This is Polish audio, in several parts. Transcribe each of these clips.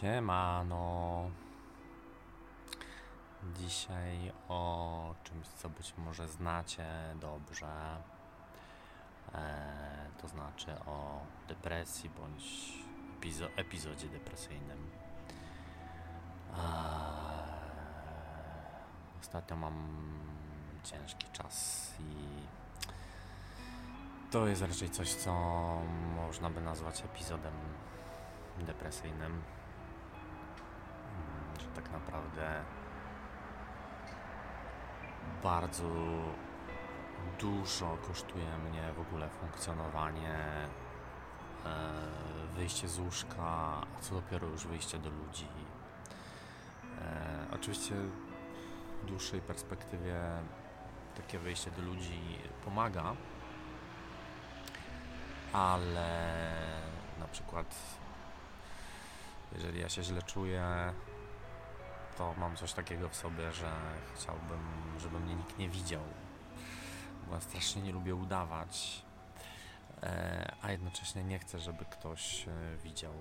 Siemano. Dzisiaj o czymś, co być może znacie dobrze. E, to znaczy o depresji bądź epizo epizodzie depresyjnym. E, ostatnio mam ciężki czas i to jest raczej coś, co można by nazwać epizodem depresyjnym. Tak naprawdę bardzo dużo kosztuje mnie w ogóle funkcjonowanie, e, wyjście z łóżka, a co dopiero już wyjście do ludzi. E, Oczywiście w dłuższej perspektywie takie wyjście do ludzi pomaga, ale na przykład jeżeli ja się źle czuję, to mam coś takiego w sobie, że chciałbym, żeby mnie nikt nie widział. Bo ja strasznie nie lubię udawać, e, a jednocześnie nie chcę, żeby ktoś e, widział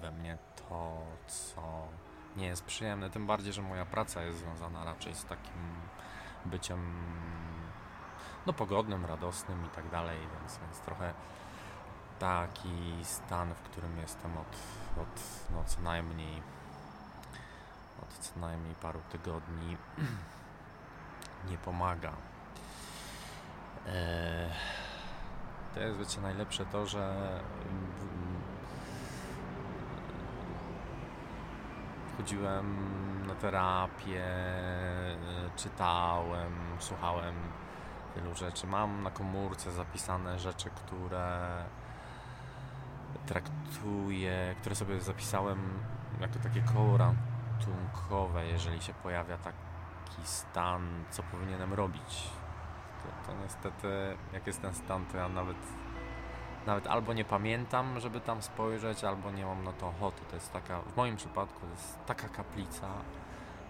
we mnie to, co nie jest przyjemne. Tym bardziej, że moja praca jest związana raczej z takim byciem no pogodnym, radosnym i tak dalej, więc, więc trochę taki stan, w którym jestem od, od no co najmniej od co najmniej paru tygodni nie pomaga. Eee, to jest wiecie najlepsze to, że mm, chodziłem na terapię, e, czytałem, słuchałem wielu rzeczy. Mam na komórce zapisane rzeczy, które traktuję, które sobie zapisałem jako takie koło ratunkowe, jeżeli się pojawia taki stan, co powinienem robić. To, to niestety, jak jest ten stan, to ja nawet nawet albo nie pamiętam, żeby tam spojrzeć, albo nie mam na to ochoty. To jest taka, w moim przypadku, to jest taka kaplica,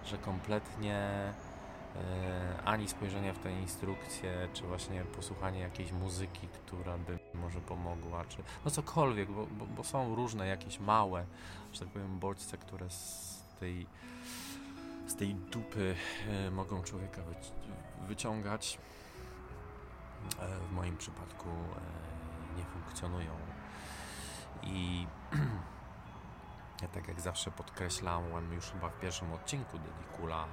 że kompletnie e, ani spojrzenie w tę instrukcję, czy właśnie posłuchanie jakiejś muzyki, która by może pomogła, czy no cokolwiek, bo, bo, bo są różne jakieś małe, że tak powiem, bodźce, które tej, z tej dupy e, mogą człowieka wyci- wyciągać. E, w moim przypadku e, nie funkcjonują. I ja tak jak zawsze podkreślałem już chyba w pierwszym odcinku Dedikula,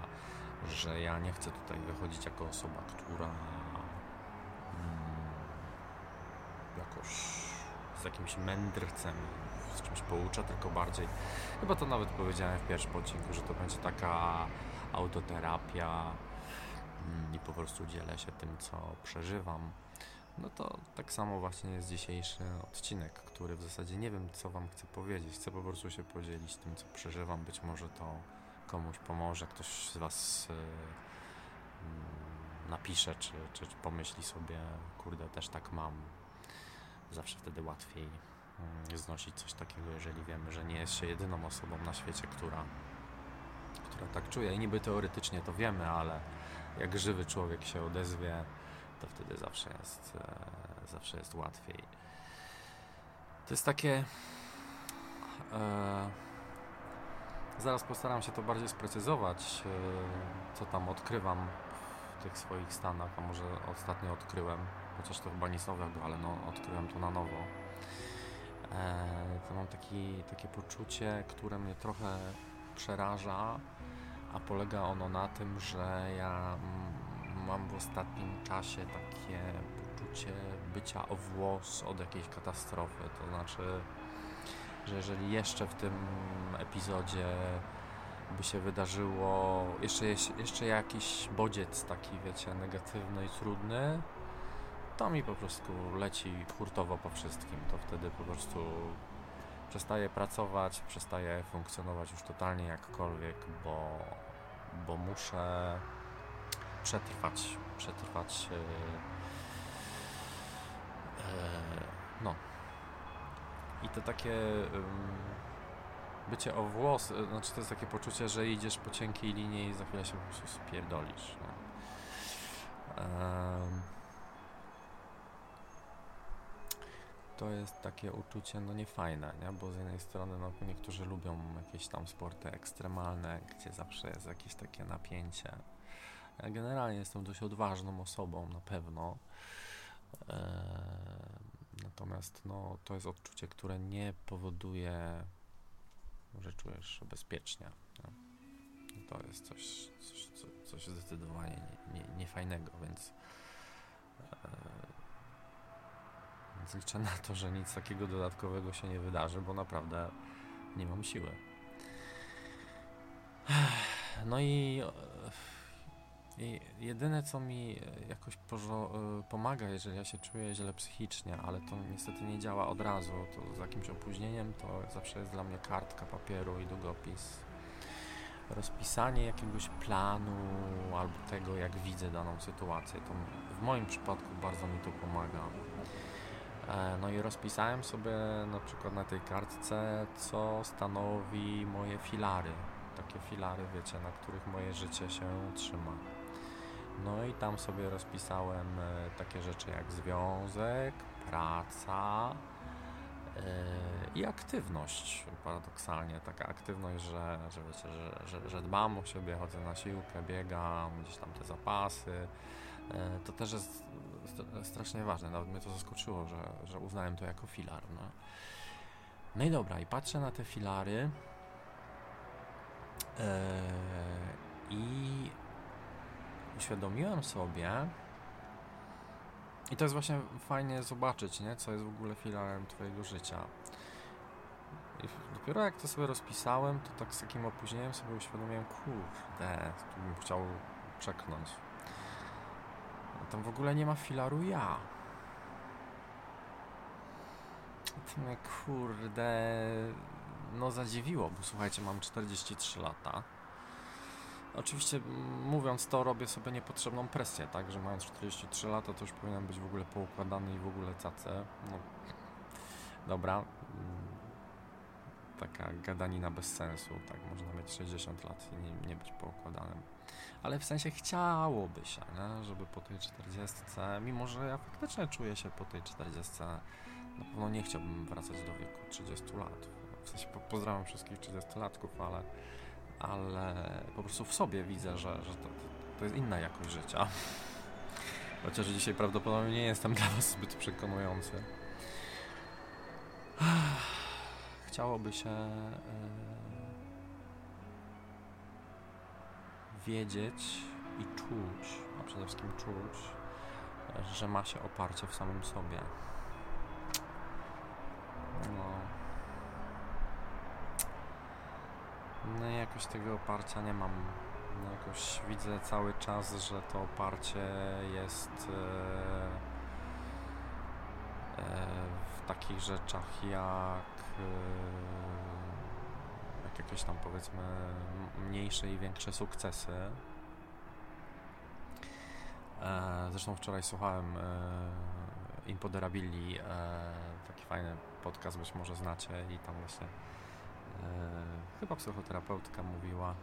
że ja nie chcę tutaj wychodzić jako osoba, która mm, jakoś z jakimś mędrcem, z czymś poucza, tylko bardziej, chyba to nawet powiedziałem w pierwszym odcinku, że to będzie taka autoterapia mm, i po prostu dzielę się tym, co przeżywam. No to tak samo właśnie jest dzisiejszy odcinek, który w zasadzie nie wiem, co Wam chcę powiedzieć. Chcę po prostu się podzielić tym, co przeżywam. Być może to komuś pomoże, ktoś z Was y, mm, napisze, czy, czy, czy pomyśli sobie, kurde, też tak mam. Zawsze wtedy łatwiej znosić coś takiego, jeżeli wiemy, że nie jest się jedyną osobą na świecie, która, która tak czuje. I niby teoretycznie to wiemy, ale jak żywy człowiek się odezwie, to wtedy zawsze jest, e, zawsze jest łatwiej. To jest takie. E, zaraz postaram się to bardziej sprecyzować, e, co tam odkrywam w tych swoich stanach, a może ostatnio odkryłem, chociaż to chyba nic nowego, ale no, odkryłem to na nowo. E, to mam taki, takie poczucie, które mnie trochę przeraża, a polega ono na tym, że ja mam w ostatnim czasie takie poczucie bycia o włos od jakiejś katastrofy. To znaczy, że jeżeli jeszcze w tym epizodzie by się wydarzyło jeszcze, jeszcze jakiś bodziec taki, wiecie, negatywny i trudny, to mi po prostu leci hurtowo po wszystkim. To wtedy po prostu przestaję pracować, przestaję funkcjonować już totalnie jakkolwiek, bo, bo muszę przetrwać, przetrwać yy, yy, no. I to takie yy, bycie o włos, yy, znaczy to jest takie poczucie, że idziesz po cienkiej linii i za chwilę się po prostu spierdolisz. No. To jest takie uczucie no niefajne, nie? bo z jednej strony no, niektórzy lubią jakieś tam sporty ekstremalne, gdzie zawsze jest jakieś takie napięcie. Ja generalnie jestem dość odważną osobą, na pewno. Eee, natomiast no, to jest odczucie, które nie powoduje, że czujesz bezpiecznie. Nie? To jest coś, coś, coś zdecydowanie niefajnego, nie, nie więc eee, liczę na to, że nic takiego dodatkowego się nie wydarzy, bo naprawdę nie mam siły. No i, i jedyne, co mi jakoś pomaga, jeżeli ja się czuję źle psychicznie, ale to niestety nie działa od razu, to z jakimś opóźnieniem, to zawsze jest dla mnie kartka papieru i długopis. Rozpisanie jakiegoś planu albo tego, jak widzę daną sytuację, to w moim przypadku bardzo mi to pomaga E, no i rozpisałem sobie na przykład na tej kartce, co stanowi moje filary. Takie filary, wiecie, na których moje życie się trzyma. No i tam sobie rozpisałem e, takie rzeczy jak związek, praca yy, i aktywność. Paradoksalnie taka aktywność, że, że wiecie, że, że, że dbam o siebie, chodzę na siłkę, biegam, gdzieś tam te zapasy. Yy, to też jest strasznie ważne. Nawet mnie to zaskoczyło, że, że uznałem to jako filar. No. no i dobra, i patrzę na te filary i uświadomiłem sobie, i to jest właśnie fajnie zobaczyć, nie? co jest w ogóle filarem Twojego życia. I dopiero jak to sobie rozpisałem, to tak z takim opóźnieniem sobie uświadomiłem, kurde, tu bym chciał przeknąć. Tam w ogóle nie ma filaru ja. To mnie kurde no zadziwiło, bo słuchajcie, mam 43 lata. Oczywiście mówiąc to, robię sobie niepotrzebną presję, tak, że mając 43 lata to już powinienem być w ogóle poukładany i w ogóle cacę. No, dobra, taka gadanina bez sensu, tak, można mieć 60 lat i nie, nie być poukładanym ale w sensie chciałoby się, nie? żeby po tej 40, mimo że ja faktycznie czuję się po tej 40, na pewno nie chciałbym wracać do wieku 30 lat. W sensie pozdrawiam wszystkich 30-latków, ale, ale po prostu w sobie widzę, że, że to, to jest inna jakość życia. Chociaż dzisiaj prawdopodobnie nie jestem dla Was zbyt przekonujący. Chciałoby się. Yy wiedzieć i czuć, a przede wszystkim czuć, że ma się oparcie w samym sobie. No. No i jakoś tego oparcia nie mam. No jakoś widzę cały czas, że to oparcie jest e, e, takich rzeczach jak e, jakieś tam powiedzmy mniejsze i większe sukcesy. E, zresztą wczoraj słuchałem e, Impoderabili, taki fajny podcast, być może znacie i tam właśnie chyba psychoterapeutka mówiła,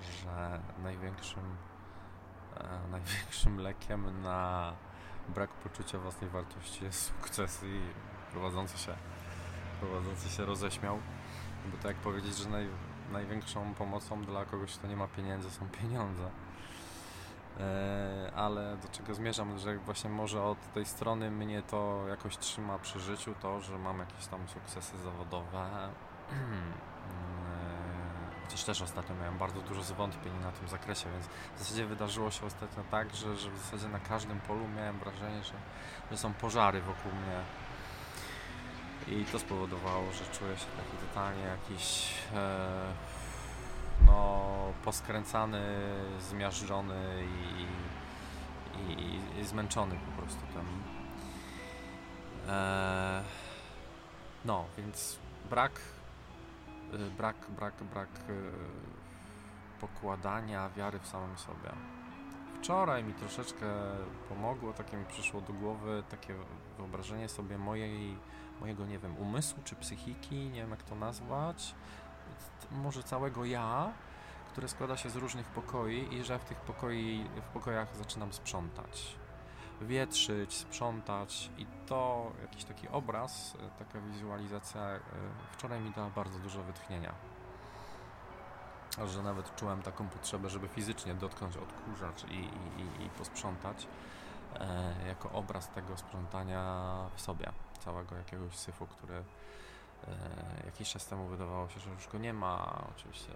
że największym największym lekiem na brak poczucia własnej wartości jest sukces i prowadzący się prowadzący się roześmiał bo tak jak powiedzieć, że naj, największą pomocą dla kogoś, kto nie ma pieniędzy, są pieniądze. E, ale do czego zmierzam, że właśnie może od tej strony mnie to jakoś trzyma przy życiu, to, że mam jakieś tam sukcesy zawodowe. E, chociaż też ostatnio miałem bardzo dużo zwątpień na tym zakresie, więc w zasadzie wydarzyło się ostatnio tak, że, że w zasadzie na każdym polu miałem wrażenie, że, że są pożary wokół mnie i to spowodowało, że czuję się taki totalnie jakiś e, no poskręcany, zmiażdżony i, i, i zmęczony po prostu tym. E, no, więc brak e, brak, brak, brak pokładania wiary w samym sobie. Wczoraj mi troszeczkę pomogło, takie mi przyszło do głowy takie wyobrażenie sobie mojej mojego, nie wiem, umysłu czy psychiki, nie wiem jak to nazwać, może całego ja, które składa się z różnych pokoi i że w tych pokoi, w pokojach zaczynam sprzątać. wietrzyć, sprzątać i to jakiś taki obraz, taka wizualizacja e, wczoraj mi dała bardzo dużo wytchnienia. Że nawet czułem taką potrzebę, żeby fizycznie dotknąć odkurzacz i, i, i posprzątać e, jako obraz tego sprzątania w sobie, całego jakiegoś syfu, który e, jakiś czas temu wydawało się, że już go nie ma. Oczywiście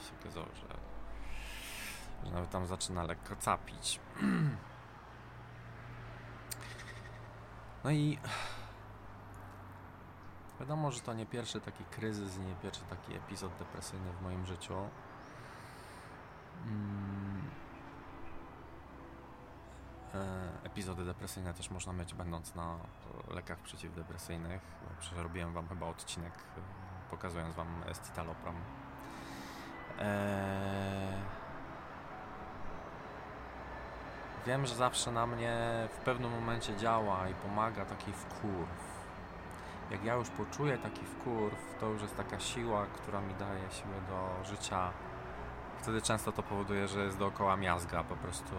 się okazało, że, że nawet tam zaczyna lekko capić. No i wiadomo, że to nie pierwszy taki kryzys i nie pierwszy taki epizod depresyjny w moim życiu. Mm. E, epizody depresyjne też można mieć będąc na lekach przeciwdepresyjnych. Przerobiłem Wam chyba odcinek e, pokazując Wam escitalopram. Eee... Wiem, że zawsze na mnie w pewnym momencie działa i pomaga taki wkurw. Jak ja już poczuję taki wkurw, to już jest taka siła, która mi daje siłę do życia. Wtedy często to powoduje, że jest dookoła miazga. Po prostu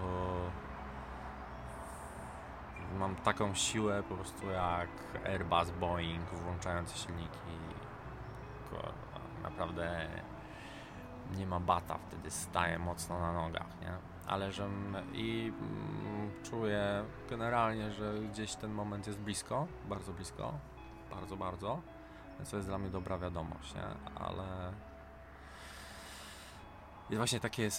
mam taką siłę po prostu jak Airbus, Boeing, włączające silniki. Naprawdę nie ma bata, wtedy staje mocno na nogach, nie? Ale że i mm, czuję generalnie, że gdzieś ten moment jest blisko, bardzo blisko, bardzo, bardzo, to jest dla mnie dobra wiadomość, nie? Ale i właśnie takie,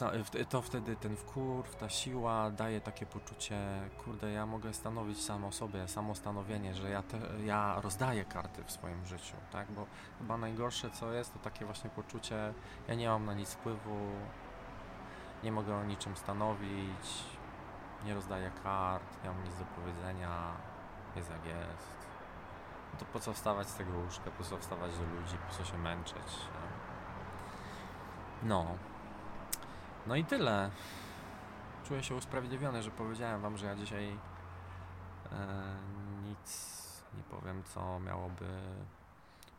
to wtedy ten wkurw, ta siła daje takie poczucie, kurde, ja mogę stanowić sam o sobie, samo stanowienie, że ja, te, ja rozdaję karty w swoim życiu, tak? Bo chyba najgorsze co jest, to takie właśnie poczucie, ja nie mam na nic wpływu, nie mogę o niczym stanowić, nie rozdaję kart, nie mam nic do powiedzenia, jest jak jest. To po co wstawać z tego łóżka, po co wstawać do ludzi, po co się męczyć? No. No i tyle. Czuję się usprawiedliwiony, że powiedziałem wam, że ja dzisiaj e, nic nie powiem, co miałoby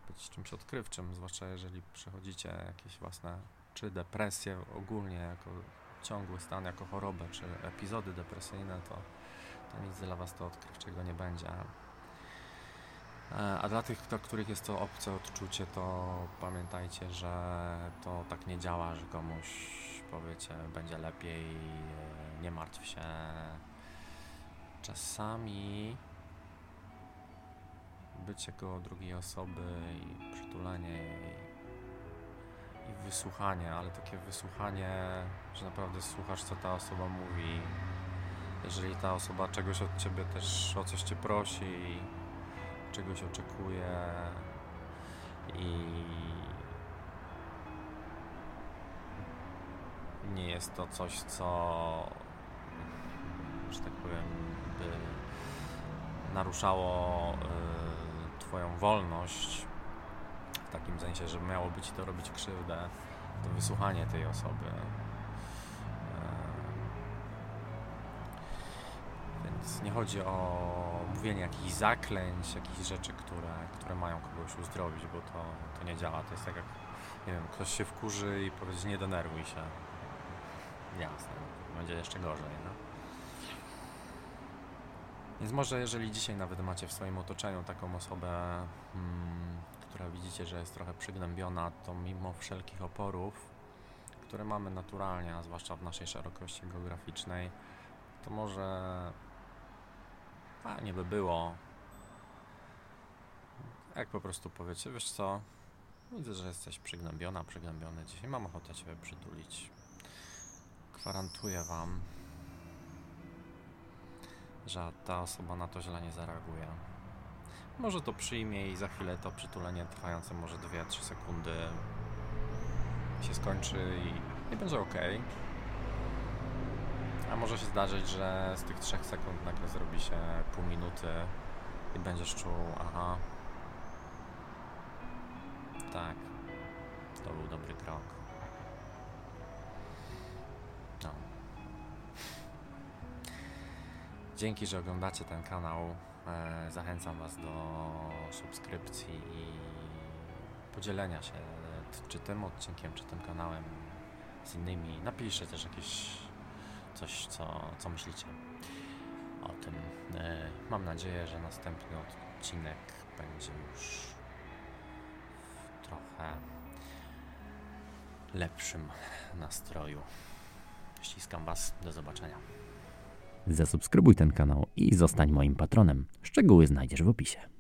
być czymś odkrywczym, zwłaszcza jeżeli przechodzicie jakieś własne, czy depresje ogólnie, jako ciągły stan, jako chorobę, czy epizody depresyjne, to, to nic dla was to odkrywczego nie będzie. E, a dla tych, dla których jest to obce odczucie, to pamiętajcie, że to tak nie działa, że komuś powiecie, będzie lepiej, e, nie martw się. Czasami bycie koło drugiej osoby i przytulenie jej i wysłuchanie, ale takie wysłuchanie, że naprawdę słuchasz, co ta osoba mówi. Jeżeli ta osoba czegoś od ciebie też o coś cię prosi, czegoś oczekuje i nie jest to coś, co, że tak powiem, by naruszało y, Twoją wolność, w takim sensie, że miałoby Ci to robić krzywdę, to wysłuchanie tej osoby. Nie chodzi o mówienie jakichś zaklęć, jakichś rzeczy, które, które mają kogoś uzdrowić, bo to, to nie działa. To jest tak jak, nie wiem, ktoś się wkurzy i powiedz, nie denerwuj się Jasne, będzie jeszcze gorzej, no. Więc może jeżeli dzisiaj nawet macie w swoim otoczeniu taką osobę, hmm, która widzicie, że jest trochę przygnębiona, to mimo wszelkich oporów, które mamy naturalnie, a zwłaszcza w naszej szerokości geograficznej, to może fajnie by było, jak po prostu powiecie, wiesz co, widzę, że jesteś przygnębiona, przygnębiony dzisiaj, mam ochotę Cię przytulić. Gwarantuję Wam, że ta osoba na to źle nie zareaguje. Może to przyjmie i za chwilę to przytulenie trwające może 2-3 sekundy się skończy i, i będzie ok. A może się zdarzyć, że z tych 3 sekund nagle zrobi się pół minuty i będziesz czuł, aha, tak, to był dobry krok. Dzięki, że oglądacie ten kanał. E, zachęcam Was do subskrypcji i podzielenia się czy tym odcinkiem, czy tym kanałem z innymi. Napiszcie też jakieś coś, co, co myślicie. o tym. E, mam nadzieję, że następny odcinek będzie już w trochę lepszym nastroju. Ściskam Was. Do zobaczenia. Zasubskrybuj ten kanał i zostań moim patronem. Szczegóły znajdziesz w opisie.